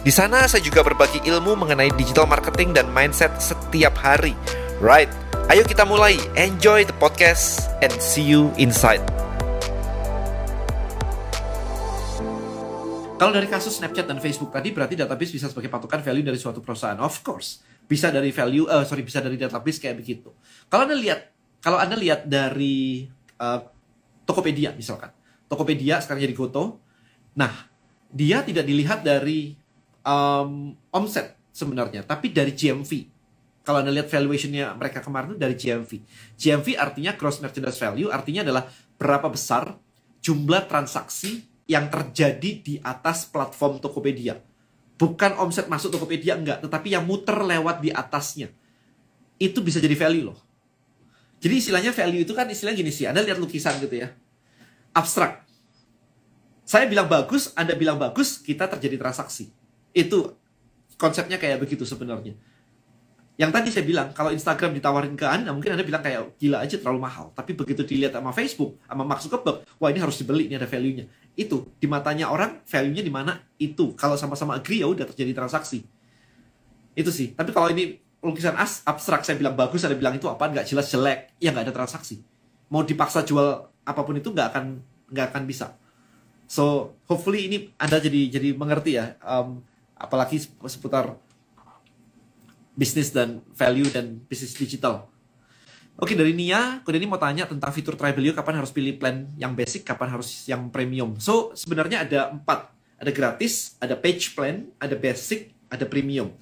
Di sana saya juga berbagi ilmu mengenai digital marketing dan mindset setiap hari. Right, ayo kita mulai. Enjoy the podcast and see you inside. Kalau dari kasus Snapchat dan Facebook tadi berarti database bisa sebagai patokan value dari suatu perusahaan. Of course, bisa dari value, uh, sorry bisa dari database kayak begitu. Kalau anda lihat, kalau anda lihat dari uh, Tokopedia misalkan, Tokopedia sekarang jadi Goto. Nah, dia tidak dilihat dari um, omset sebenarnya, tapi dari GMV. Kalau Anda lihat valuationnya mereka kemarin dari GMV. GMV artinya gross merchandise value, artinya adalah berapa besar jumlah transaksi yang terjadi di atas platform Tokopedia. Bukan omset masuk Tokopedia enggak, tetapi yang muter lewat di atasnya. Itu bisa jadi value loh. Jadi istilahnya value itu kan istilahnya gini sih, Anda lihat lukisan gitu ya. Abstrak. Saya bilang bagus, Anda bilang bagus, kita terjadi transaksi itu konsepnya kayak begitu sebenarnya. Yang tadi saya bilang, kalau Instagram ditawarin ke Anda, mungkin Anda bilang kayak gila aja terlalu mahal. Tapi begitu dilihat sama Facebook, sama Mark Zuckerberg, wah ini harus dibeli, ini ada value-nya. Itu, di matanya orang, value-nya di mana? Itu. Kalau sama-sama agree, ya udah terjadi transaksi. Itu sih. Tapi kalau ini lukisan as, abstrak, saya bilang bagus, ada bilang itu apa, nggak jelas jelek, ya nggak ada transaksi. Mau dipaksa jual apa pun itu nggak akan nggak akan bisa. So, hopefully ini Anda jadi jadi mengerti ya. Um, apalagi seputar bisnis dan value dan bisnis digital. Oke dari Nia, ini mau tanya tentang fitur Tribelio kapan harus pilih plan yang basic, kapan harus yang premium. So sebenarnya ada empat, ada gratis, ada page plan, ada basic, ada premium.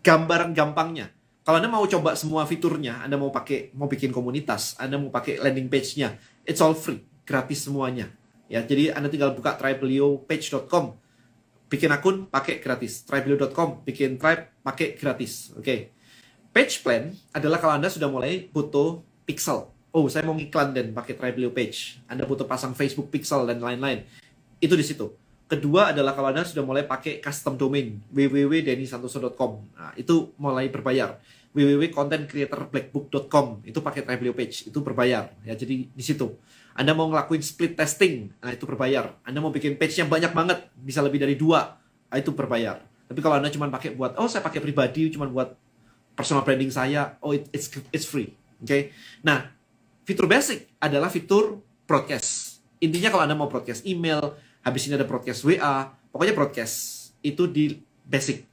Gambaran gampangnya, kalau anda mau coba semua fiturnya, anda mau pakai, mau bikin komunitas, anda mau pakai landing page-nya, it's all free, gratis semuanya. Ya, jadi anda tinggal buka tribeliopage.com, bikin akun pakai gratis. Tribelio.com bikin tribe pakai gratis. Oke. Okay. Page plan adalah kalau Anda sudah mulai butuh pixel. Oh, saya mau ngiklan dan pakai Tribelio page. Anda butuh pasang Facebook pixel dan lain-lain. Itu di situ. Kedua adalah kalau Anda sudah mulai pakai custom domain www.denisantoso.com. Nah, itu mulai berbayar. www.contentcreatorblackbook.com itu pakai Tribelio page, itu berbayar. Ya, jadi di situ. Anda mau ngelakuin split testing, nah itu berbayar. Anda mau bikin page yang banyak banget, bisa lebih dari dua, nah itu berbayar. Tapi kalau Anda cuma pakai buat, oh saya pakai pribadi, cuma buat personal branding saya, oh it, it's it's free. Oke. Okay? Nah, fitur basic adalah fitur broadcast. Intinya kalau Anda mau broadcast email, habis ini ada broadcast WA, pokoknya broadcast itu di basic.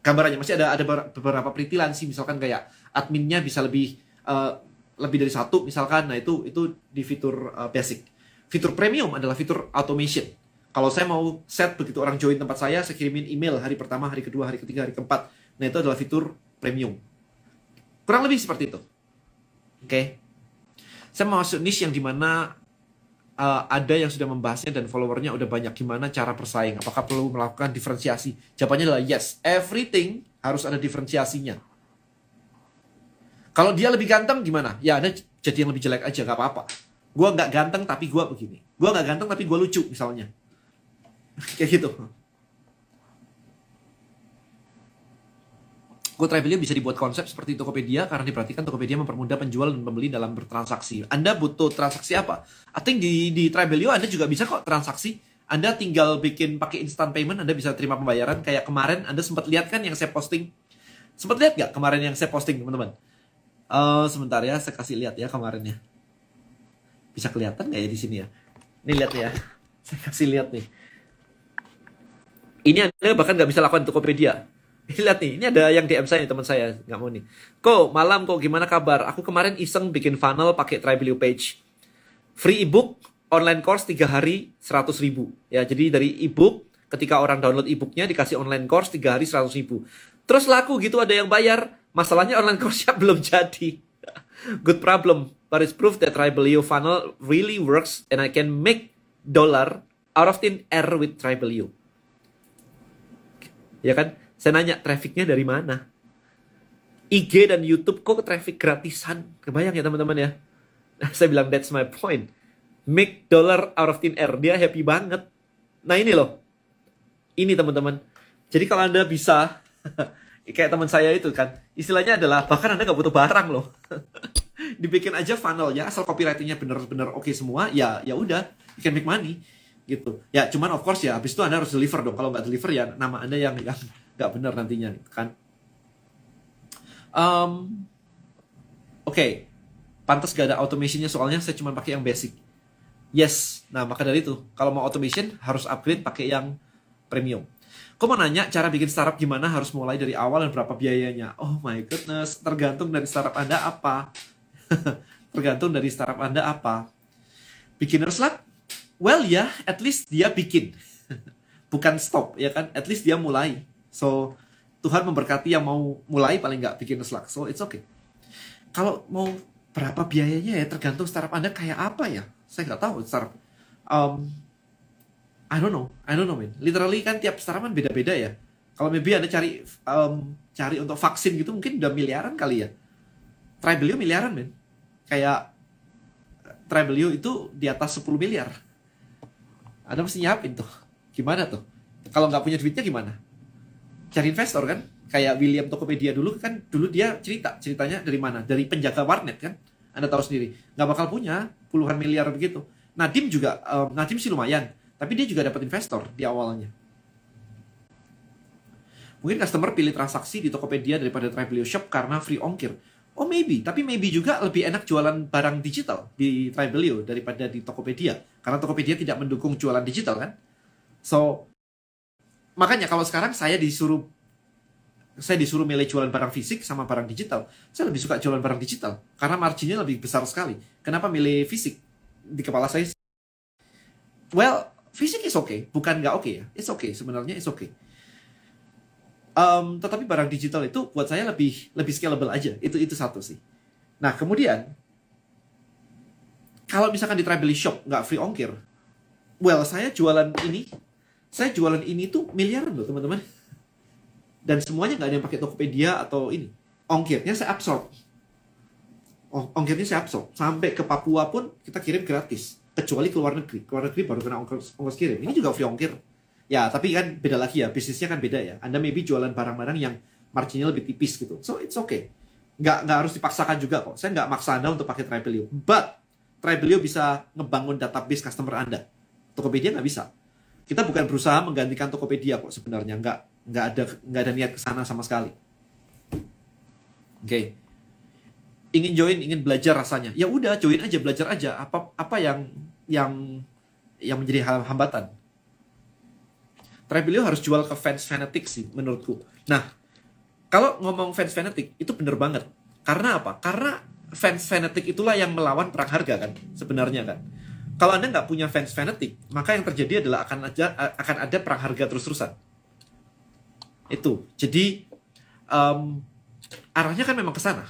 Gambarannya masih ada ada beberapa peritilan sih, misalkan kayak adminnya bisa lebih uh, lebih dari satu misalkan, nah itu itu di fitur uh, basic. Fitur premium adalah fitur automation. Kalau saya mau set begitu orang join tempat saya, saya kirimin email hari pertama, hari kedua, hari ketiga, hari keempat. Nah itu adalah fitur premium. Kurang lebih seperti itu. Oke. Okay. Saya mau masuk niche yang di mana uh, ada yang sudah membahasnya dan followernya udah banyak. Gimana cara bersaing? Apakah perlu melakukan diferensiasi? Jawabannya adalah yes. Everything harus ada diferensiasinya kalau dia lebih ganteng gimana? Ya ada jadi yang lebih jelek aja, gak apa-apa. Gue nggak ganteng tapi gue begini. Gue nggak ganteng tapi gue lucu misalnya. Kayak gitu. Go Travelio bisa dibuat konsep seperti Tokopedia karena diperhatikan Tokopedia mempermudah penjual dan pembeli dalam bertransaksi. Anda butuh transaksi apa? I think di di Travelio Anda juga bisa kok transaksi. Anda tinggal bikin pakai instant payment, Anda bisa terima pembayaran kayak kemarin Anda sempat lihat kan yang saya posting. Sempat lihat nggak kemarin yang saya posting, teman-teman? Uh, sebentar ya, saya kasih lihat ya kemarin ya. Bisa kelihatan nggak ya di sini ya? Ini lihat ya. Saya kasih lihat nih. Ini Anda bahkan nggak bisa lakukan Tokopedia. Ini lihat nih, ini ada yang DM saya teman saya nggak mau nih. Kok malam kok gimana kabar? Aku kemarin iseng bikin funnel pakai Tribelio page. Free ebook, online course 3 hari 100 ribu. Ya, jadi dari ebook ketika orang download ebooknya dikasih online course 3 hari 100 ribu. Terus laku gitu ada yang bayar Masalahnya online course-nya belum jadi. Good problem, but it's proof that Tribelio funnel really works and I can make dollar out of thin air with Tribelio. Ya kan? Saya nanya trafficnya dari mana? IG dan YouTube kok traffic gratisan? Kebayang ya teman-teman ya? saya bilang that's my point. Make dollar out of thin air. Dia happy banget. Nah ini loh. Ini teman-teman. Jadi kalau Anda bisa kayak teman saya itu kan, istilahnya adalah bahkan Anda nggak butuh barang loh. Dibikin aja funnelnya asal copywritingnya bener-bener oke okay semua, ya ya udah, you can make money gitu. Ya cuman of course ya habis itu Anda harus deliver dong. Kalau nggak deliver ya nama Anda yang yang nggak benar nantinya kan. Um, Oke, okay. pantas gak ada automationnya soalnya saya cuma pakai yang basic. Yes, nah maka dari itu kalau mau automation harus upgrade pakai yang premium. Kau mau nanya cara bikin startup gimana harus mulai dari awal dan berapa biayanya? Oh my goodness, tergantung dari startup Anda apa. tergantung dari startup Anda apa. Beginner's luck? Well ya, yeah, at least dia bikin. Bukan stop, ya kan? At least dia mulai. So, Tuhan memberkati yang mau mulai paling nggak bikin luck. So it's okay. Kalau mau berapa biayanya ya tergantung startup Anda kayak apa ya. Saya nggak tahu startup. Um, I don't know, I don't know man. Literally kan tiap kan beda-beda ya. Kalau maybe Anda cari um, cari untuk vaksin gitu mungkin udah miliaran kali ya. Tribelio miliaran men. Kayak Tribelio itu di atas 10 miliar. Anda mesti nyiapin tuh. Gimana tuh? Kalau nggak punya duitnya gimana? cari investor kan kayak William Tokopedia dulu kan dulu dia cerita ceritanya dari mana dari penjaga warnet kan anda tahu sendiri nggak bakal punya puluhan miliar begitu Nadim juga um, Nadim sih lumayan tapi dia juga dapat investor di awalnya. Mungkin customer pilih transaksi di Tokopedia daripada Tribelio Shop karena free ongkir. Oh maybe. Tapi maybe juga lebih enak jualan barang digital di Tribelio daripada di Tokopedia. Karena Tokopedia tidak mendukung jualan digital kan? So makanya kalau sekarang saya disuruh saya disuruh milih jualan barang fisik sama barang digital, saya lebih suka jualan barang digital karena marginnya lebih besar sekali. Kenapa milih fisik? Di kepala saya, well, fisik is okay, bukan nggak oke okay ya, it's okay sebenarnya it's okay. Um, tetapi barang digital itu buat saya lebih lebih scalable aja, itu itu satu sih. Nah kemudian kalau misalkan di Tribally Shop nggak free ongkir, well saya jualan ini saya jualan ini tuh miliaran loh teman-teman. Dan semuanya nggak ada yang pakai Tokopedia atau ini. Ongkirnya saya absorb. Ongkirnya saya absorb. Sampai ke Papua pun kita kirim gratis. Kecuali ke luar negeri. Ke luar negeri baru kena ongkos, ongkos kirim. Ini juga free ongkir. Ya, tapi kan beda lagi ya. Bisnisnya kan beda ya. Anda maybe jualan barang-barang yang marginnya lebih tipis gitu. So, it's okay. Nggak, nggak harus dipaksakan juga kok. Saya nggak maksa Anda untuk pakai Tribelio. But, Tribelio bisa ngebangun database customer Anda. Tokopedia nggak bisa kita bukan berusaha menggantikan Tokopedia kok sebenarnya nggak nggak ada nggak ada niat ke sana sama sekali oke okay. ingin join ingin belajar rasanya ya udah join aja belajar aja apa apa yang yang yang menjadi hambatan Trebelio harus jual ke fans fanatik sih menurutku nah kalau ngomong fans fanatik itu bener banget karena apa karena fans fanatik itulah yang melawan perang harga kan sebenarnya kan kalau Anda nggak punya fans fanatik, maka yang terjadi adalah akan aja akan ada perang harga terus-terusan. Itu. Jadi um, arahnya kan memang ke sana.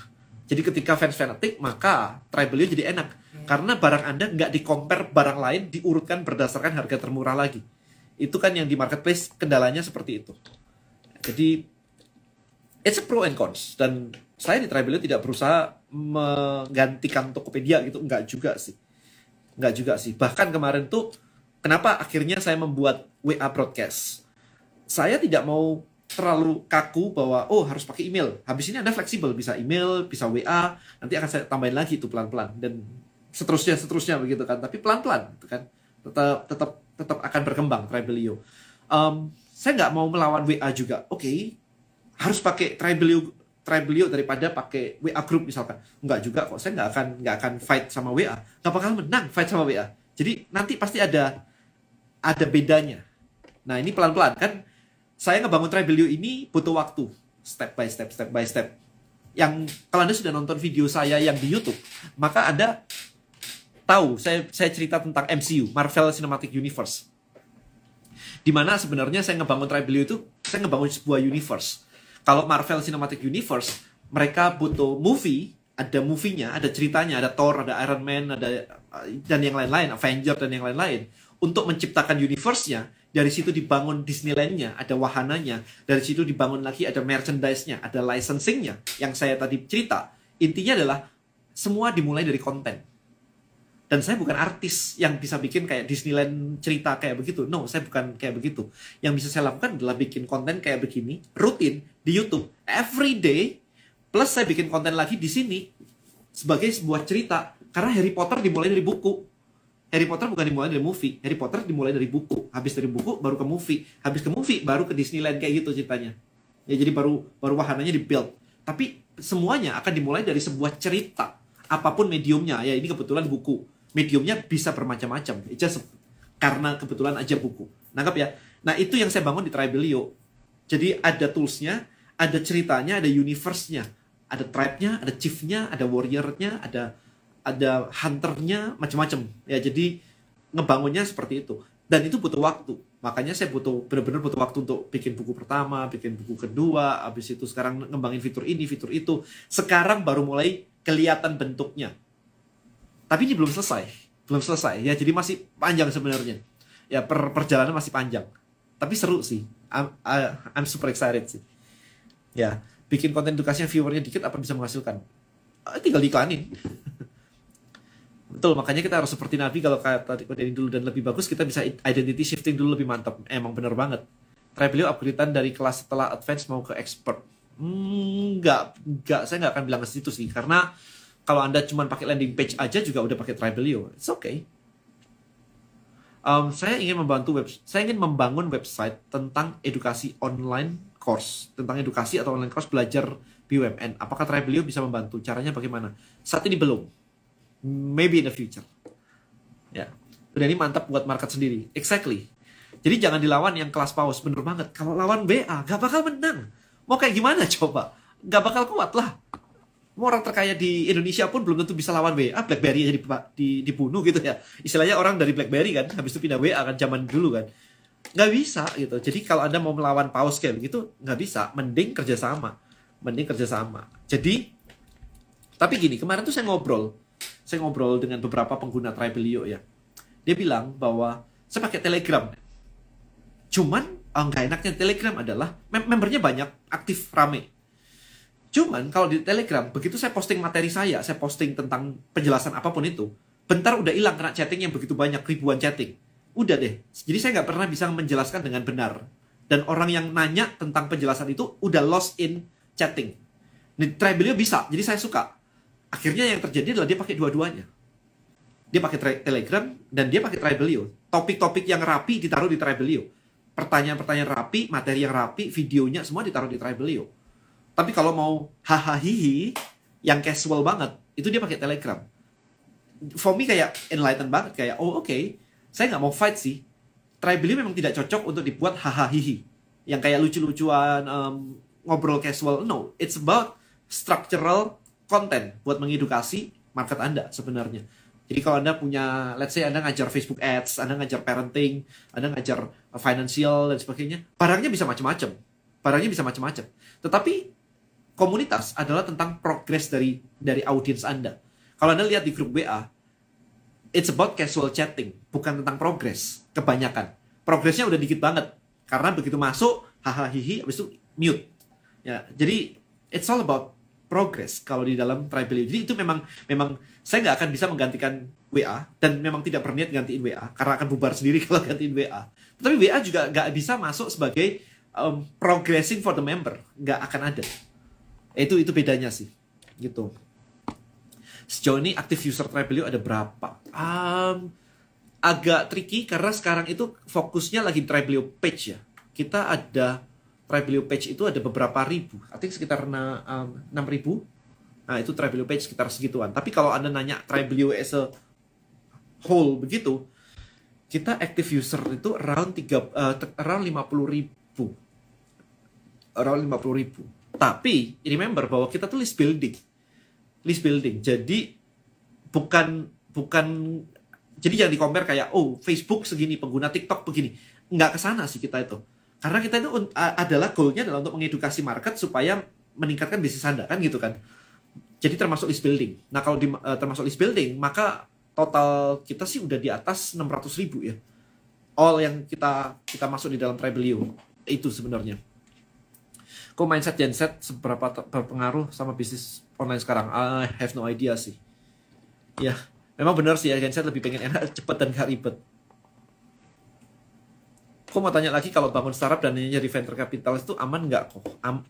Jadi ketika fans fanatik, maka tribelnya jadi enak. Karena barang Anda nggak di compare barang lain, diurutkan berdasarkan harga termurah lagi. Itu kan yang di marketplace kendalanya seperti itu. Jadi it's a pro and cons dan saya di Tribelio tidak berusaha menggantikan Tokopedia gitu, enggak juga sih Enggak juga sih. Bahkan kemarin tuh kenapa akhirnya saya membuat WA broadcast. Saya tidak mau terlalu kaku bahwa oh harus pakai email. Habis ini Anda fleksibel, bisa email, bisa WA, nanti akan saya tambahin lagi itu pelan-pelan dan seterusnya seterusnya begitu kan. Tapi pelan-pelan gitu kan. Tetap tetap tetap akan berkembang Tribelio. Um, saya nggak mau melawan WA juga. Oke, okay, harus pakai Tribelio try beliau daripada pakai WA group misalkan. Enggak juga kok. Saya nggak akan nggak akan fight sama WA. Nggak bakal menang fight sama WA. Jadi nanti pasti ada ada bedanya. Nah ini pelan-pelan kan. Saya ngebangun try beliau ini butuh waktu. Step by step, step by step. Yang kalau Anda sudah nonton video saya yang di YouTube, maka Anda tahu saya saya cerita tentang MCU, Marvel Cinematic Universe. Di mana sebenarnya saya ngebangun try beliau itu, saya ngebangun sebuah universe kalau Marvel Cinematic Universe, mereka butuh movie, ada movie-nya, ada ceritanya, ada Thor, ada Iron Man, ada dan yang lain-lain, Avenger dan yang lain-lain. Untuk menciptakan universe-nya, dari situ dibangun Disneylandnya, ada wahananya, dari situ dibangun lagi ada merchandise-nya, ada licensing-nya, yang saya tadi cerita. Intinya adalah semua dimulai dari konten. Dan saya bukan artis yang bisa bikin kayak Disneyland cerita kayak begitu. No, saya bukan kayak begitu. Yang bisa saya lakukan adalah bikin konten kayak begini, rutin di YouTube, every day. Plus saya bikin konten lagi di sini sebagai sebuah cerita. Karena Harry Potter dimulai dari buku Harry Potter bukan dimulai dari movie, Harry Potter dimulai dari buku. Habis dari buku baru ke movie, habis ke movie baru ke Disneyland kayak gitu ceritanya. Ya jadi baru baru wahananya di build. Tapi semuanya akan dimulai dari sebuah cerita. Apa pun mediumnya, ya ini kebetulan buku. Mediumnya bisa bermacam-macam. Karena kebetulan aja buku. Nangkap ya? Nah, itu yang saya bangun di Tribelio. Jadi ada toolsnya, ada ceritanya, ada universe-nya. Ada tribe-nya, ada chief-nya, ada warrior-nya, ada ada hunternya macam-macam ya jadi ngebangunnya seperti itu. Dan itu butuh waktu. Makanya saya butuh benar-benar butuh waktu untuk bikin buku pertama bikin buku kedua habis itu sekarang ngembangin fitur ini fitur itu. Sekarang baru mulai kelihatan bentuknya. Tapi ini belum selesai. Belum selesai. Ya jadi masih panjang sebenarnya. Ya per perjalanan masih panjang. Tapi seru sih. I'm, I'm super excited sih. Ya bikin konten edukasi yang viewernya dikit apa bisa menghasilkan? Ah, tinggal diiklanin Betul, makanya kita harus seperti Nabi kalau kayak tadi dulu dan lebih bagus kita bisa identity shifting dulu lebih mantap. Emang bener banget. Try beliau upgradean dari kelas setelah advance mau ke expert. Hmm, enggak, enggak, saya nggak akan bilang ke situ sih karena kalau Anda cuma pakai landing page aja juga udah pakai Tribelio. It's okay. Um, saya ingin membantu web, saya ingin membangun website tentang edukasi online course, tentang edukasi atau online course belajar BUMN. Apakah Tribelio bisa membantu? Caranya bagaimana? Saat ini belum maybe in the future. Ya. Udah ini mantap buat market sendiri. Exactly. Jadi jangan dilawan yang kelas paus. Bener banget. Kalau lawan BA, gak bakal menang. Mau kayak gimana coba? Gak bakal kuat lah. Mau orang terkaya di Indonesia pun belum tentu bisa lawan WA. BlackBerry jadi dibunuh gitu ya. Istilahnya orang dari BlackBerry kan, habis itu pindah WA kan zaman dulu kan. Gak bisa gitu. Jadi kalau Anda mau melawan paus kayak begitu, gak bisa. Mending kerjasama. Mending kerjasama. Jadi, tapi gini, kemarin tuh saya ngobrol saya ngobrol dengan beberapa pengguna Tribelio ya. Dia bilang bahwa saya pakai Telegram. Cuman oh, enaknya Telegram adalah mem membernya banyak, aktif rame. Cuman kalau di Telegram, begitu saya posting materi saya, saya posting tentang penjelasan apa pun itu, bentar udah hilang kena chatting yang begitu banyak, ribuan chatting. Udah deh. Jadi saya nggak pernah bisa menjelaskan dengan benar. Dan orang yang nanya tentang penjelasan itu udah lost in chatting. Di Tribelio bisa, jadi saya suka akhirnya yang terjadi adalah dia pakai dua-duanya dia pakai Telegram dan dia pakai Tribelio. Topik-topik yang rapi ditaruh di Tribelio. Pertanyaan-pertanyaan rapi, materi yang rapi, videonya semua ditaruh di Tribelio. Tapi kalau mau hahaha yang casual banget, itu dia pakai Telegram. For me kayak enlightened banget kayak oh oke, okay, saya nggak mau fight sih. Tribelio memang tidak cocok untuk dibuat hahaha yang kayak lucu-lucuan um, ngobrol casual. No, it's about structural konten buat mengedukasi market Anda sebenarnya. Jadi kalau Anda punya, let's say Anda ngajar Facebook Ads, Anda ngajar parenting, Anda ngajar financial dan sebagainya, barangnya bisa macam-macam. Barangnya bisa macam-macam. Tetapi komunitas adalah tentang progres dari dari audiens Anda. Kalau Anda lihat di grup WA, it's about casual chatting, bukan tentang progres kebanyakan. Progresnya udah dikit banget karena begitu masuk hahaha hihi habis itu mute. Ya, jadi it's all about progress kalau di dalam tribal Jadi itu memang memang saya nggak akan bisa menggantikan WA dan memang tidak berniat gantiin WA karena akan bubar sendiri kalau gantiin WA. Tapi WA juga nggak bisa masuk sebagai um, progressing for the member, nggak akan ada. Itu itu bedanya sih, gitu. Sejauh ini aktif user Tribelio ada berapa? Um, agak tricky karena sekarang itu fokusnya lagi Tribelio page ya. Kita ada Tribelio page itu ada beberapa ribu, think sekitar enam ribu. Nah itu Tribelio page sekitar segituan. Tapi kalau anda nanya Tribelio as a whole begitu, kita active user itu around tiga uh, around lima puluh ribu, around lima puluh ribu. Tapi remember bahwa kita tuh list building, list building. Jadi bukan bukan jadi jangan di compare kayak oh Facebook segini pengguna TikTok begini nggak ke sana sih kita itu karena kita itu adalah goalnya adalah untuk mengedukasi market supaya meningkatkan bisnis Anda kan gitu kan. Jadi termasuk list building. Nah kalau di, uh, termasuk list building maka total kita sih udah di atas 600 ribu ya. all yang kita kita masuk di dalam Tribelio itu sebenarnya. Kok mindset genset seberapa berpengaruh sama bisnis online sekarang? I have no idea sih. Ya, memang benar sih ya genset lebih pengen enak, cepet dan gak ribet. Kok mau tanya lagi kalau bangun startup dan jadi venture capital itu aman nggak kok? Am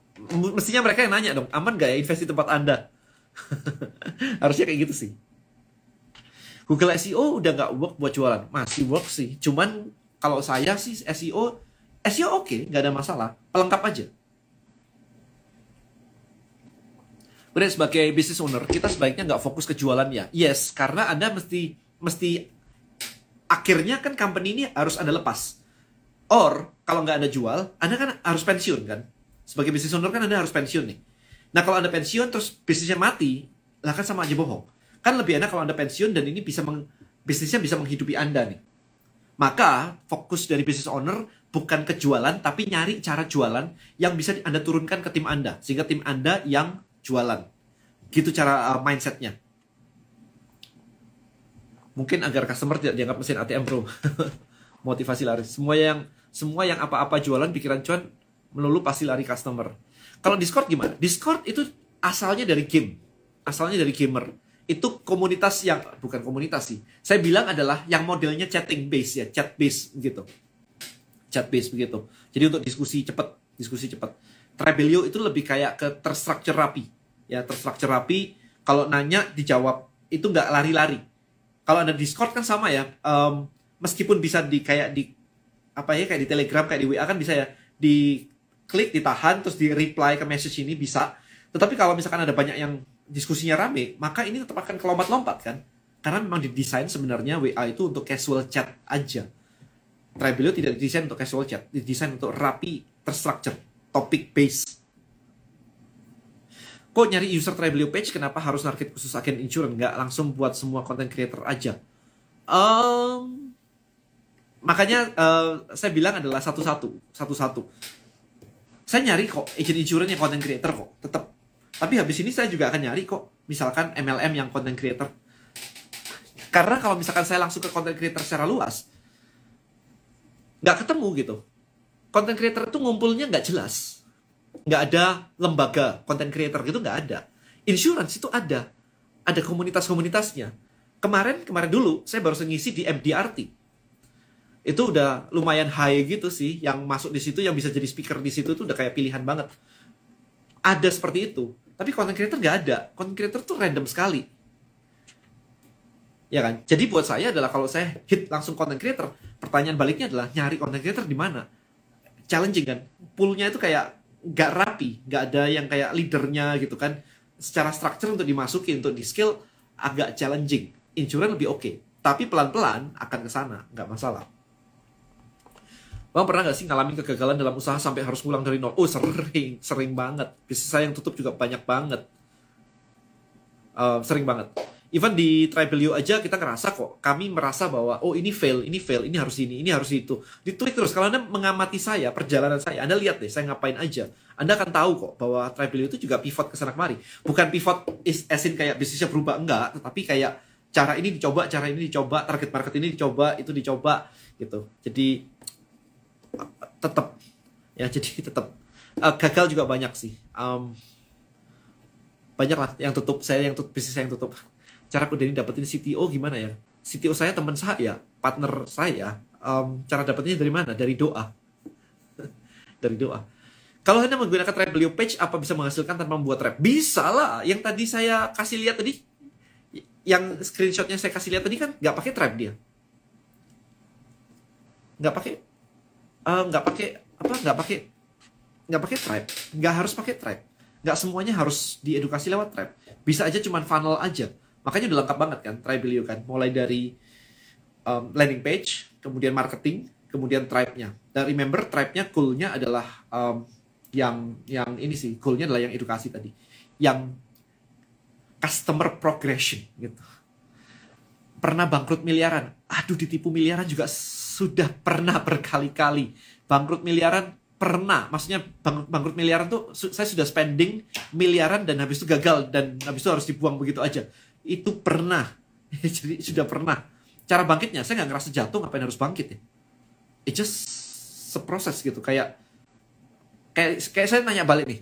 mestinya mereka yang nanya dong, aman nggak ya investasi tempat Anda? Harusnya kayak gitu sih. Google SEO udah nggak work buat jualan, masih work sih. Cuman kalau saya sih SEO, SEO oke, okay, nggak ada masalah, pelengkap aja. Kemudian sebagai business owner, kita sebaiknya nggak fokus ke jualan ya. Yes, karena Anda mesti mesti akhirnya kan company ini harus Anda lepas. Or, kalau nggak Anda jual, Anda kan harus pensiun kan. Sebagai business owner kan Anda harus pensiun nih. Nah kalau Anda pensiun terus bisnisnya mati, lah kan sama aja bohong. Kan lebih enak kalau Anda pensiun dan ini bisa meng, bisnisnya bisa menghidupi Anda nih. Maka fokus dari business owner bukan ke jualan, tapi nyari cara jualan yang bisa Anda turunkan ke tim Anda. Sehingga tim Anda yang jualan. Gitu cara uh, mindsetnya. Mungkin agar customer tidak dianggap mesin ATM bro. Motivasi laris. Semua yang semua yang apa-apa jualan pikiran cuan melulu pasti lari customer. Kalau Discord gimana? Discord itu asalnya dari game. Asalnya dari gamer. Itu komunitas yang bukan komunitas sih. Saya bilang adalah yang modelnya chatting base ya, chat base gitu. Chat base begitu. Jadi untuk diskusi cepat, diskusi cepat Tribelio itu lebih kayak ke terstruktur rapi. Ya, terstruktur rapi. Kalau nanya dijawab itu nggak lari-lari. Kalau ada Discord kan sama ya. Um, meskipun bisa di kayak di apa ya kayak di Telegram kayak di WA kan bisa ya di klik ditahan terus di reply ke message ini bisa. Tetapi kalau misalkan ada banyak yang diskusinya rame, maka ini tetap akan kelompat-lompat kan. Karena memang didesain sebenarnya WA itu untuk casual chat aja. Tribelio tidak didesain untuk casual chat, didesain untuk rapi, terstruktur topic base. Kok nyari user Tribelio page kenapa harus target khusus agen insurance nggak langsung buat semua content creator aja? Um, makanya uh, saya bilang adalah satu-satu, satu-satu. Saya nyari kok agent insurance yang content creator kok, tetap. Tapi habis ini saya juga akan nyari kok, misalkan MLM yang content creator. Karena kalau misalkan saya langsung ke content creator secara luas, nggak ketemu gitu content creator itu ngumpulnya nggak jelas. Nggak ada lembaga content creator gitu nggak ada. Insurance itu ada. Ada komunitas-komunitasnya. Kemarin, kemarin dulu, saya baru ngisi di MDRT. Itu udah lumayan high gitu sih. Yang masuk di situ, yang bisa jadi speaker di situ itu udah kayak pilihan banget. Ada seperti itu. Tapi content creator nggak ada. Content creator tuh random sekali. Ya kan? Jadi buat saya adalah kalau saya hit langsung content creator, pertanyaan baliknya adalah nyari content creator di mana? challenging kan poolnya itu kayak nggak rapi nggak ada yang kayak leadernya gitu kan secara structure untuk dimasukin untuk di skill agak challenging insurance lebih oke okay. tapi pelan-pelan akan ke sana nggak masalah Bang pernah gak sih ngalamin kegagalan dalam usaha sampai harus pulang dari nol? Oh sering, sering banget. Bisnis saya yang tutup juga banyak banget. Uh, sering banget even di Tribelio aja kita ngerasa kok kami merasa bahwa oh ini fail ini fail ini harus ini ini harus itu ditulis terus kalau anda mengamati saya perjalanan saya anda lihat deh saya ngapain aja anda akan tahu kok bahwa Tribelio itu juga pivot ke sana kemari bukan pivot is asin kayak bisnisnya berubah enggak tetapi kayak cara ini dicoba cara ini dicoba target market ini dicoba itu dicoba gitu jadi tetap ya jadi tetap uh, gagal juga banyak sih. Um, banyak lah yang tutup saya yang tutup bisnis saya yang tutup. Cara aku dari dapetin CTO gimana ya? CTO saya teman saya partner saya. Um, cara dapetnya dari mana? Dari doa. Dari doa. Kalau anda menggunakan Tribelio page apa bisa menghasilkan tanpa membuat trap bisa lah. Yang tadi saya kasih lihat tadi yang screenshotnya saya kasih lihat tadi kan nggak pakai trap dia. Nggak pakai uh, nggak pakai apa nggak pakai nggak pakai trap nggak harus pakai trap nggak semuanya harus diedukasi lewat trap bisa aja cuman funnel aja Makanya udah lengkap banget kan Tribelio kan. Mulai dari um, landing page, kemudian marketing, kemudian tribe-nya. Dan remember tribe-nya goal-nya adalah um, yang yang ini sih, goal-nya adalah yang edukasi tadi. Yang customer progression gitu. Pernah bangkrut miliaran. Aduh ditipu miliaran juga sudah pernah berkali-kali. Bangkrut miliaran pernah. Maksudnya bang, bangkrut miliaran tuh saya sudah spending miliaran dan habis itu gagal dan habis itu harus dibuang begitu aja. Itu pernah. Jadi sudah pernah. Cara bangkitnya saya nggak ngerasa jatuh ngapain harus bangkit ya? It just seproses gitu. Kayak kayak kayak saya nanya balik nih.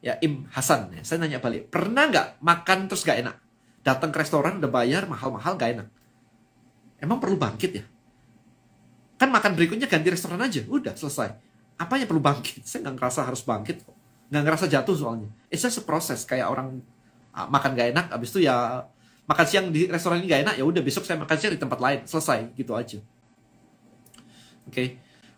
Ya Im Hasan ya saya nanya balik. Pernah nggak makan terus gak enak? Datang ke restoran udah bayar mahal-mahal gak enak. Emang perlu bangkit ya kan makan berikutnya ganti restoran aja. Udah selesai. Apa yang perlu bangkit? Saya nggak ngerasa harus bangkit nggak ngerasa jatuh soalnya. It's just a process. Kayak orang ah, makan gak enak abis itu ya makan siang di restoran ini gak enak ya udah besok saya makan siang di tempat lain. Selesai gitu aja. Oke. Okay.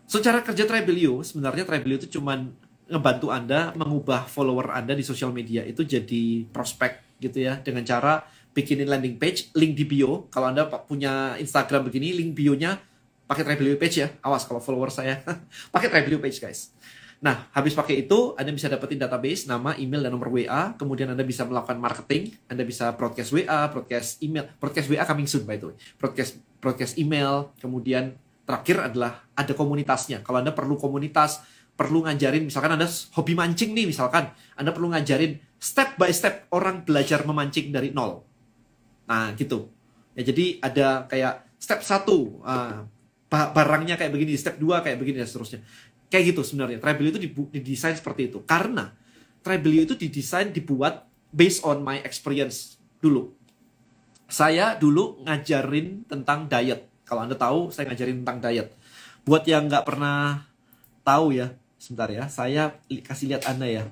so cara kerja Tribelio sebenarnya Tribelio itu cuman ngebantu anda mengubah follower anda di sosial media itu jadi prospek gitu ya. Dengan cara bikinin landing page link di bio. Kalau anda punya Instagram begini link bionya pakai Tribelio page ya awas kalau follower saya pakai Tribelio page guys Nah, habis pakai itu, Anda bisa dapetin database, nama, email, dan nomor WA. Kemudian Anda bisa melakukan marketing. Anda bisa broadcast WA, broadcast email. Broadcast WA coming soon, by the way. Broadcast, broadcast email. Kemudian terakhir adalah ada komunitasnya. Kalau Anda perlu komunitas, perlu ngajarin, misalkan Anda hobi mancing nih, misalkan. Anda perlu ngajarin step by step orang belajar memancing dari nol. Nah, gitu. Ya, jadi ada kayak step satu, uh, barangnya kayak begini, step dua kayak begini, dan seterusnya. Kayak gitu sebenarnya. Tribelio itu didesain seperti itu. Karena Tribelio itu didesain dibuat based on my experience dulu. Saya dulu ngajarin tentang diet. Kalau Anda tahu, saya ngajarin tentang diet. Buat yang nggak pernah tahu ya, sebentar ya, saya kasih lihat Anda ya.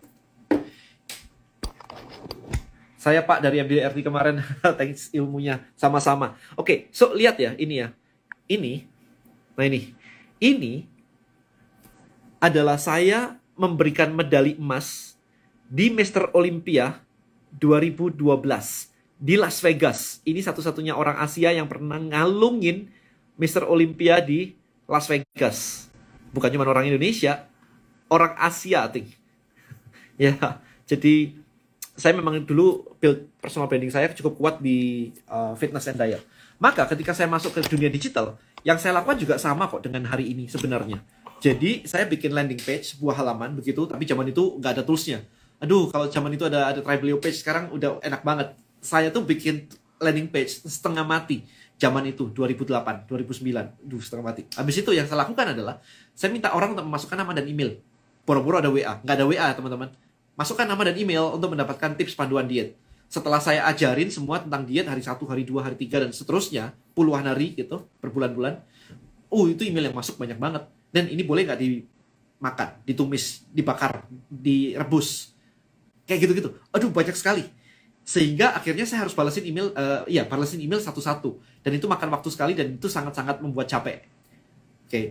Saya Pak dari MDRT kemarin, thanks ilmunya sama-sama. Oke, okay, so lihat ya, ini ya. Ini, nah ini, ini adalah saya memberikan medali emas di Mister Olympia 2012 di Las Vegas. Ini satu-satunya orang Asia yang pernah ngalungin Mister Olympia di Las Vegas. Bukan cuma orang Indonesia, orang Asia, I ya, jadi saya memang dulu build personal branding saya cukup kuat di uh, fitness and diet. Maka ketika saya masuk ke dunia digital, yang saya lakukan juga sama kok dengan hari ini sebenarnya. Jadi saya bikin landing page sebuah halaman begitu, tapi zaman itu nggak ada toolsnya. Aduh, kalau zaman itu ada ada Tribelio page sekarang udah enak banget. Saya tuh bikin landing page setengah mati zaman itu 2008, 2009, duh setengah mati. Habis itu yang saya lakukan adalah saya minta orang untuk memasukkan nama dan email. Boro-boro ada WA, nggak ada WA teman-teman. Masukkan nama dan email untuk mendapatkan tips panduan diet. Setelah saya ajarin semua tentang diet hari satu, hari dua, hari tiga dan seterusnya, puluhan hari gitu, berbulan-bulan. Uh, itu email yang masuk banyak banget dan ini boleh nggak dimakan, ditumis, dibakar, direbus, kayak gitu-gitu. Aduh banyak sekali. Sehingga akhirnya saya harus balasin email, uh, ya balasin email satu-satu. Dan itu makan waktu sekali dan itu sangat-sangat membuat capek. Oke. Okay.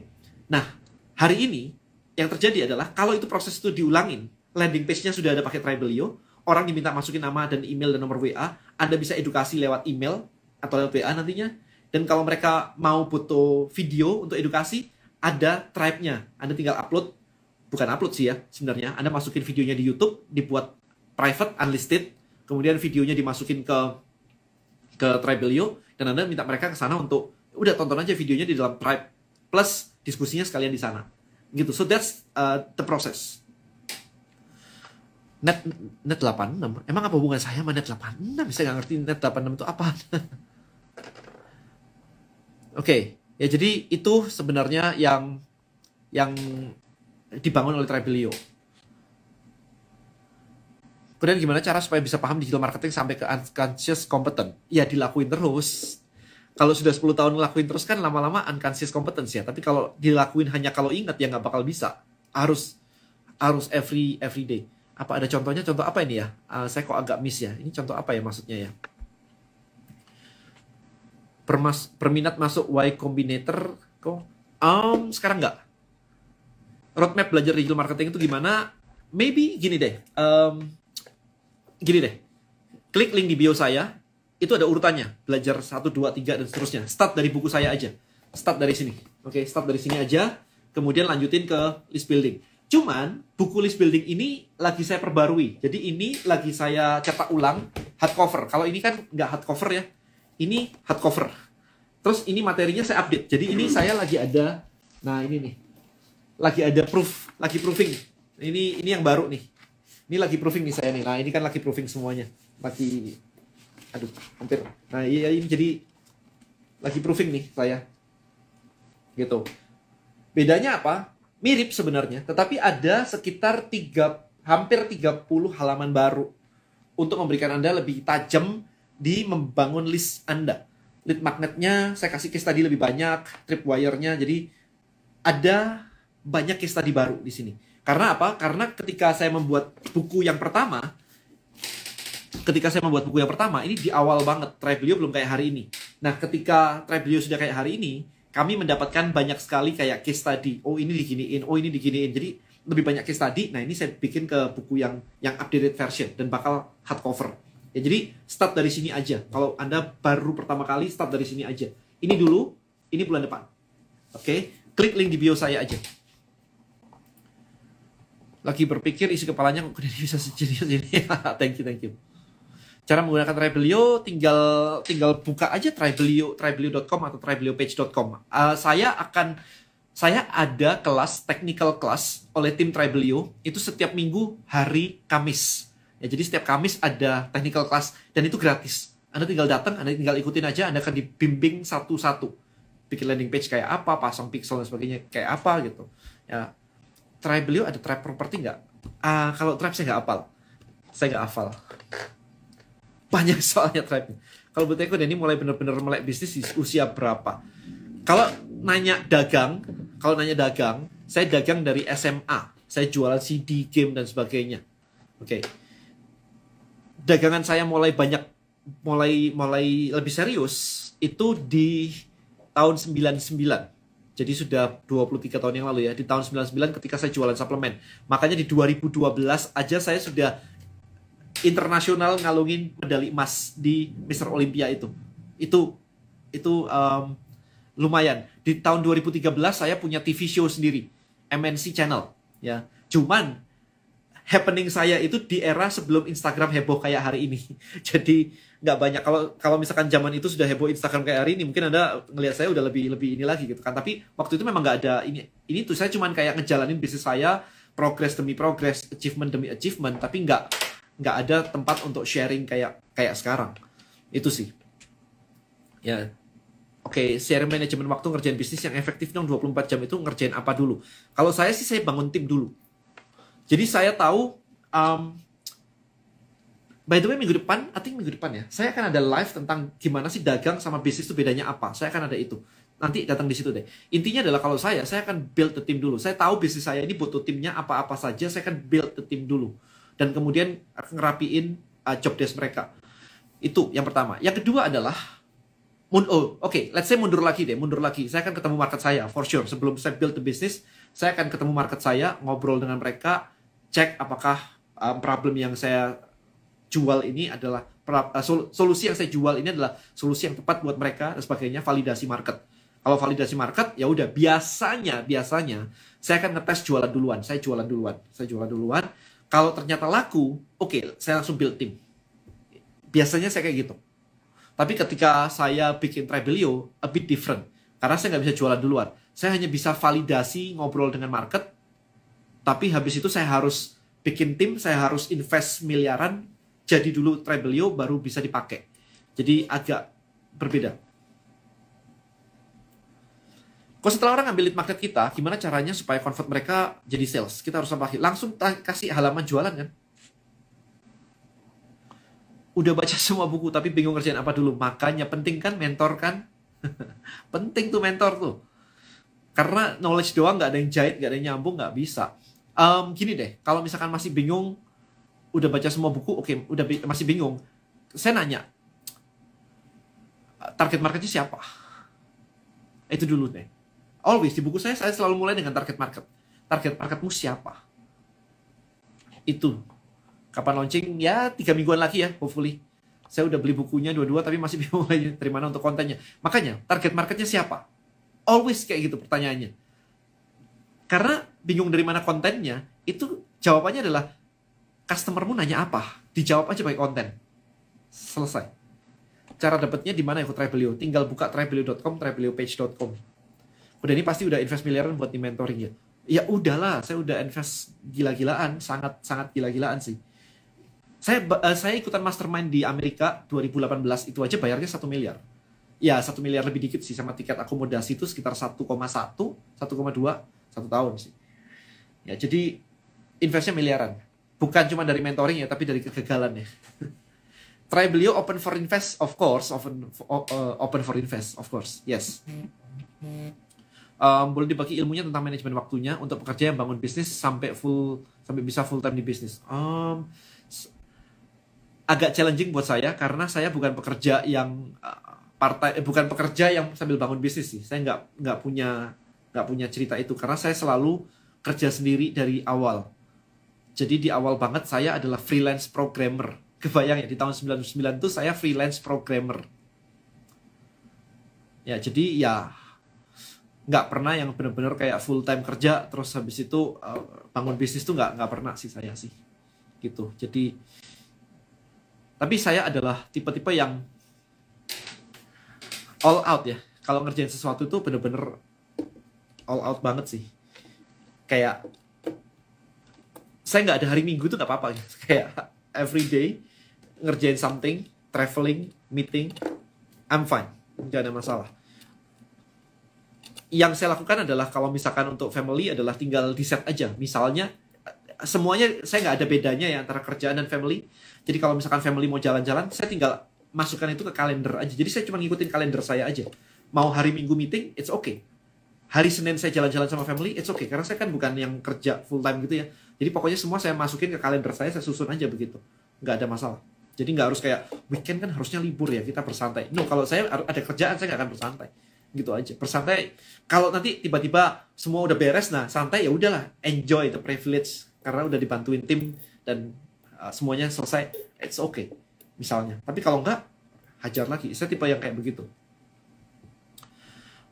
Nah, hari ini yang terjadi adalah kalau itu proses itu diulangin, landing page-nya sudah ada pakai Tribelio, orang diminta masukin nama dan email dan nomor WA, Anda bisa edukasi lewat email atau lewat WA nantinya. Dan kalau mereka mau butuh video untuk edukasi, ada tribe-nya. Anda tinggal upload, bukan upload sih ya sebenarnya. Anda masukin videonya di YouTube, dibuat private, unlisted, kemudian videonya dimasukin ke ke Tribelio dan Anda minta mereka ke sana untuk udah tonton aja videonya di dalam tribe plus diskusinya sekalian di sana. Gitu. So that's uh, the process. Net net 86. Emang apa hubungan saya sama net 86? Saya nggak ngerti net 86 itu apa. Oke. okay. Ya jadi itu sebenarnya yang yang dibangun oleh Tribelio. Kemudian gimana cara supaya bisa paham digital marketing sampai ke unconscious competent? Ya dilakuin terus. Kalau sudah 10 tahun ngelakuin terus kan lama-lama unconscious competence ya. Tapi kalau dilakuin hanya kalau ingat ya nggak bakal bisa. Harus harus every every day. Apa ada contohnya? Contoh apa ini ya? Uh, saya kok agak miss ya. Ini contoh apa ya maksudnya ya? permas perminat masuk Y Combinator kok um, sekarang nggak? Roadmap belajar digital marketing itu gimana? Maybe gini deh um, gini deh. Klik link di bio saya itu ada urutannya. Belajar 1, 2, 3 dan seterusnya. Start dari buku saya aja. Start dari sini. Oke okay, start dari sini aja. Kemudian lanjutin ke list building cuman buku list building ini lagi saya perbarui jadi ini lagi saya cetak ulang hardcover kalau ini kan nggak hardcover ya ini hardcover. Terus ini materinya saya update. Jadi ini saya lagi ada, nah ini nih, lagi ada proof, lagi proofing. Ini ini yang baru nih. Ini lagi proofing nih saya nih. Nah ini kan lagi proofing semuanya. Lagi, aduh, hampir. Nah iya ini jadi lagi proofing nih saya. Gitu. Bedanya apa? Mirip sebenarnya, tetapi ada sekitar tiga, hampir 30 halaman baru untuk memberikan Anda lebih tajam di membangun list Anda. Lead magnetnya saya kasih case tadi lebih banyak, tripwire-nya jadi ada banyak case tadi baru di sini. Karena apa? Karena ketika saya membuat buku yang pertama, ketika saya membuat buku yang pertama, ini di awal banget. Tribelio belum kayak hari ini. Nah, ketika Tribelio sudah kayak hari ini, kami mendapatkan banyak sekali kayak case study. Oh, ini diginiin, oh ini diginiin. Jadi lebih banyak case study. Nah, ini saya bikin ke buku yang yang updated version dan bakal hardcover. Ya, jadi start dari sini aja. Kalau Anda baru pertama kali, start dari sini aja. Ini dulu, ini bulan depan. Oke, okay? klik link di bio saya aja lagi berpikir isi kepalanya kok bisa sejadi ini. thank you, thank you. Cara menggunakan Tribelio tinggal tinggal buka aja Tribelio tribelio.com atau tribeliopage.com. Uh, saya akan saya ada kelas technical class oleh tim Tribelio itu setiap minggu hari Kamis. Ya, jadi setiap Kamis ada technical class dan itu gratis. Anda tinggal datang, Anda tinggal ikutin aja, Anda akan dibimbing satu-satu. Bikin landing page kayak apa, pasang pixel dan sebagainya kayak apa gitu. Ya, tribe beliau ada tribe property nggak? Uh, kalau tribe saya nggak hafal. Saya nggak hafal. Banyak soalnya tribe. Kalau buat aku ini mulai benar-benar melek bisnis di usia berapa? Kalau nanya dagang, kalau nanya dagang, saya dagang dari SMA. Saya jualan CD, game dan sebagainya. Oke. Okay. Dagangan saya mulai banyak mulai mulai lebih serius itu di tahun 99 jadi sudah 23 tahun yang lalu ya, di tahun 99 ketika saya jualan suplemen. Makanya di 2012 aja saya sudah internasional ngalungin medali emas di Mr. Olympia itu. Itu itu um, lumayan. Di tahun 2013 saya punya TV show sendiri, MNC Channel ya. Cuman happening saya itu di era sebelum Instagram heboh kayak hari ini. Jadi nggak banyak kalau kalau misalkan zaman itu sudah heboh Instagram kayak hari ini mungkin anda ngelihat saya udah lebih lebih ini lagi gitu kan tapi waktu itu memang nggak ada ini ini tuh saya cuman kayak ngejalanin bisnis saya progress demi progress achievement demi achievement tapi nggak nggak ada tempat untuk sharing kayak kayak sekarang itu sih ya oke okay, sharing manajemen waktu ngerjain bisnis yang efektif dong 24 jam itu ngerjain apa dulu kalau saya sih saya bangun tim dulu jadi saya tahu um, By the way minggu depan, I think minggu depan ya, saya akan ada live tentang gimana sih dagang sama bisnis itu bedanya apa. Saya akan ada itu. Nanti datang di situ deh. Intinya adalah kalau saya, saya akan build the team dulu. Saya tahu bisnis saya ini butuh timnya apa-apa saja, saya akan build the team dulu. Dan kemudian ngerapiin uh, job desk mereka. Itu yang pertama. Yang kedua adalah Oh, oke, okay, let's say mundur lagi deh, mundur lagi. Saya akan ketemu market saya, for sure. Sebelum saya build the business, saya akan ketemu market saya, ngobrol dengan mereka, cek apakah um, problem yang saya jual ini adalah eh, solusi yang saya jual ini adalah solusi yang tepat buat mereka dan sebagainya validasi market kalau validasi market ya udah biasanya biasanya saya akan ngetes jualan duluan saya jualan duluan saya jualan duluan kalau ternyata laku oke okay, saya langsung build tim. Biasanya saya kayak gitu. Tapi ketika saya bikin Tribelio a bit different. Karena saya nggak bisa jualan duluan. Saya hanya bisa validasi ngobrol dengan market. Tapi habis itu saya harus bikin tim saya harus invest miliaran jadi dulu Trebelio baru bisa dipakai. Jadi agak berbeda. Kalau setelah orang ngambil lead market kita, gimana caranya supaya convert mereka jadi sales? Kita harus apa? Langsung kasih halaman jualan kan? Udah baca semua buku tapi bingung ngerjain apa dulu. Makanya penting kan mentor kan? penting tuh mentor tuh. Karena knowledge doang nggak ada yang jahit, nggak ada yang nyambung, nggak bisa. Um, gini deh, kalau misalkan masih bingung udah baca semua buku, oke, okay, udah masih bingung. Saya nanya, target marketnya siapa? Itu dulu deh. Always di buku saya saya selalu mulai dengan target market. Target marketmu siapa? Itu. Kapan launching? Ya tiga mingguan lagi ya, hopefully. Saya udah beli bukunya dua-dua tapi masih bingung lagi dari mana untuk kontennya. Makanya target marketnya siapa? Always kayak gitu pertanyaannya. Karena bingung dari mana kontennya, itu jawabannya adalah customermu nanya apa? Dijawab aja pakai konten. Selesai. Cara dapatnya di mana ikut Tribelio? Tinggal buka tribelio.com, tribeliopage.com. Udah ini pasti udah invest miliaran buat di mentoring ya. Ya udahlah, saya udah invest gila-gilaan, sangat sangat gila-gilaan sih. Saya uh, saya ikutan mastermind di Amerika 2018 itu aja bayarnya satu miliar. ya satu miliar lebih dikit sih sama tiket akomodasi itu sekitar 1,1 1,2 satu tahun sih ya jadi investnya miliaran bukan cuma dari mentoring ya tapi dari kegagalan ya Try beliau open for invest of course open uh, open for invest of course yes um, boleh dibagi ilmunya tentang manajemen waktunya untuk pekerja yang bangun bisnis sampai full sampai bisa full time di bisnis. Um, agak challenging buat saya karena saya bukan pekerja yang uh, partai eh, bukan pekerja yang sambil bangun bisnis sih. Saya nggak nggak punya nggak punya cerita itu karena saya selalu kerja sendiri dari awal. Jadi di awal banget saya adalah freelance programmer. Kebayang ya di tahun 99 itu saya freelance programmer. Ya jadi ya nggak pernah yang benar-benar kayak full time kerja terus habis itu uh, bangun bisnis tuh nggak nggak pernah sih saya sih. Gitu. Jadi tapi saya adalah tipe-tipe yang all out ya. Kalau ngerjain sesuatu itu bener-bener all out banget sih. Kayak saya nggak ada hari minggu tuh nggak apa-apa gitu. kayak every day ngerjain something traveling meeting I'm fine. Nggak ada masalah yang saya lakukan adalah kalau misalkan untuk family adalah tinggal di set aja. Misalnya semuanya saya nggak ada bedanya ya antara kerjaan dan family. Jadi kalau misalkan family mau jalan-jalan, saya tinggal masukkan itu ke kalender aja. Jadi saya cuma ngikutin kalender saya aja. Mau hari Minggu meeting, it's okay. Hari Senin saya jalan-jalan sama family, it's okay. Karena saya kan bukan yang kerja full time gitu ya. Jadi pokoknya semua saya masukin ke kalender saya, saya susun aja begitu. Nggak ada masalah. Jadi nggak harus kayak weekend kan harusnya libur ya kita bersantai. No, kalau saya ada kerjaan saya nggak akan bersantai gitu aja. Bersantai kalau nanti tiba-tiba semua udah beres nah santai ya udahlah enjoy the privilege. Karena udah dibantuin tim dan uh, semuanya selesai it's okay misalnya. Tapi kalau enggak hajar lagi. Saya tipe yang kayak begitu.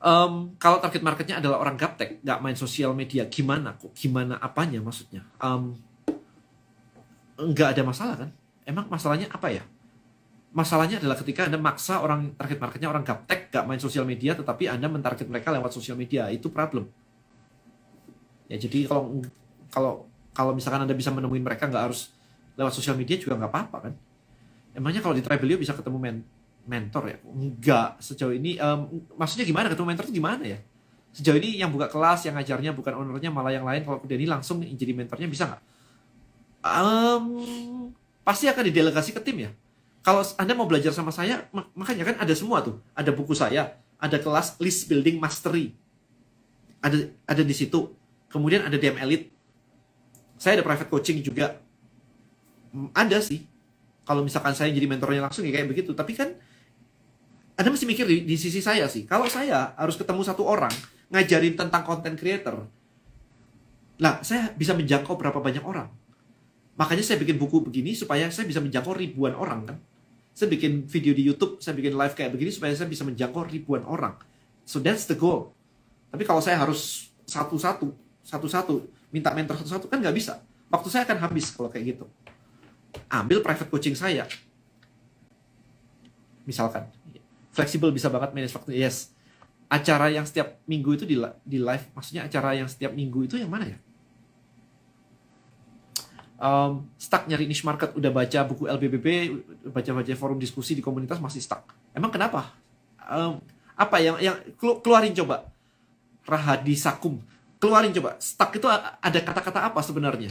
Um, kalau target marketnya adalah orang gaptek nggak main sosial media gimana kok? Gimana apanya maksudnya? Um, nggak ada masalah kan? Emang masalahnya apa ya masalahnya adalah ketika Anda maksa orang target marketnya orang gaptek, gak main sosial media, tetapi Anda mentarget mereka lewat sosial media, itu problem. Ya jadi kalau kalau kalau misalkan Anda bisa menemuin mereka nggak harus lewat sosial media juga nggak apa-apa kan. Emangnya kalau di Travelio bisa ketemu men mentor ya? Enggak, sejauh ini um, maksudnya gimana ketemu mentor itu gimana ya? Sejauh ini yang buka kelas, yang ngajarnya bukan ownernya malah yang lain. Kalau Denny langsung jadi mentornya bisa nggak? Um, pasti akan didelegasi ke tim ya kalau Anda mau belajar sama saya, makanya kan ada semua tuh. Ada buku saya, ada kelas list building mastery. Ada ada di situ. Kemudian ada DM Elite. Saya ada private coaching juga. Ada sih. Kalau misalkan saya jadi mentornya langsung ya kayak begitu. Tapi kan Anda mesti mikir di, di sisi saya sih. Kalau saya harus ketemu satu orang ngajarin tentang content creator, lah saya bisa menjangkau berapa banyak orang. Makanya saya bikin buku begini supaya saya bisa menjangkau ribuan orang kan saya bikin video di YouTube, saya bikin live kayak begini supaya saya bisa menjangkau ribuan orang. So that's the goal. Tapi kalau saya harus satu-satu, satu-satu, minta mentor satu-satu kan nggak bisa. Waktu saya akan habis kalau kayak gitu. Ambil private coaching saya. Misalkan. Fleksibel bisa banget manage waktu. Yes. Acara yang setiap minggu itu di, di live, maksudnya acara yang setiap minggu itu yang mana ya? Um, stuck nyari niche market udah baca buku LBBB baca-baca forum diskusi di komunitas masih stuck. Emang kenapa? Um, apa yang yang keluarin coba? Rahadi Sakum. Keluarin coba. Stuck itu ada kata-kata apa sebenarnya?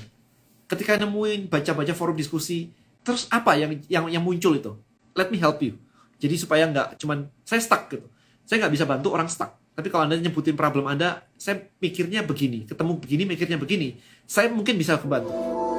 Ketika nemuin baca-baca forum diskusi terus apa yang yang yang muncul itu? Let me help you. Jadi supaya nggak cuman saya stuck gitu. Saya nggak bisa bantu orang stuck. Tapi kalau anda nyebutin problem anda saya mikirnya begini. Ketemu begini mikirnya begini. Saya mungkin bisa kebantu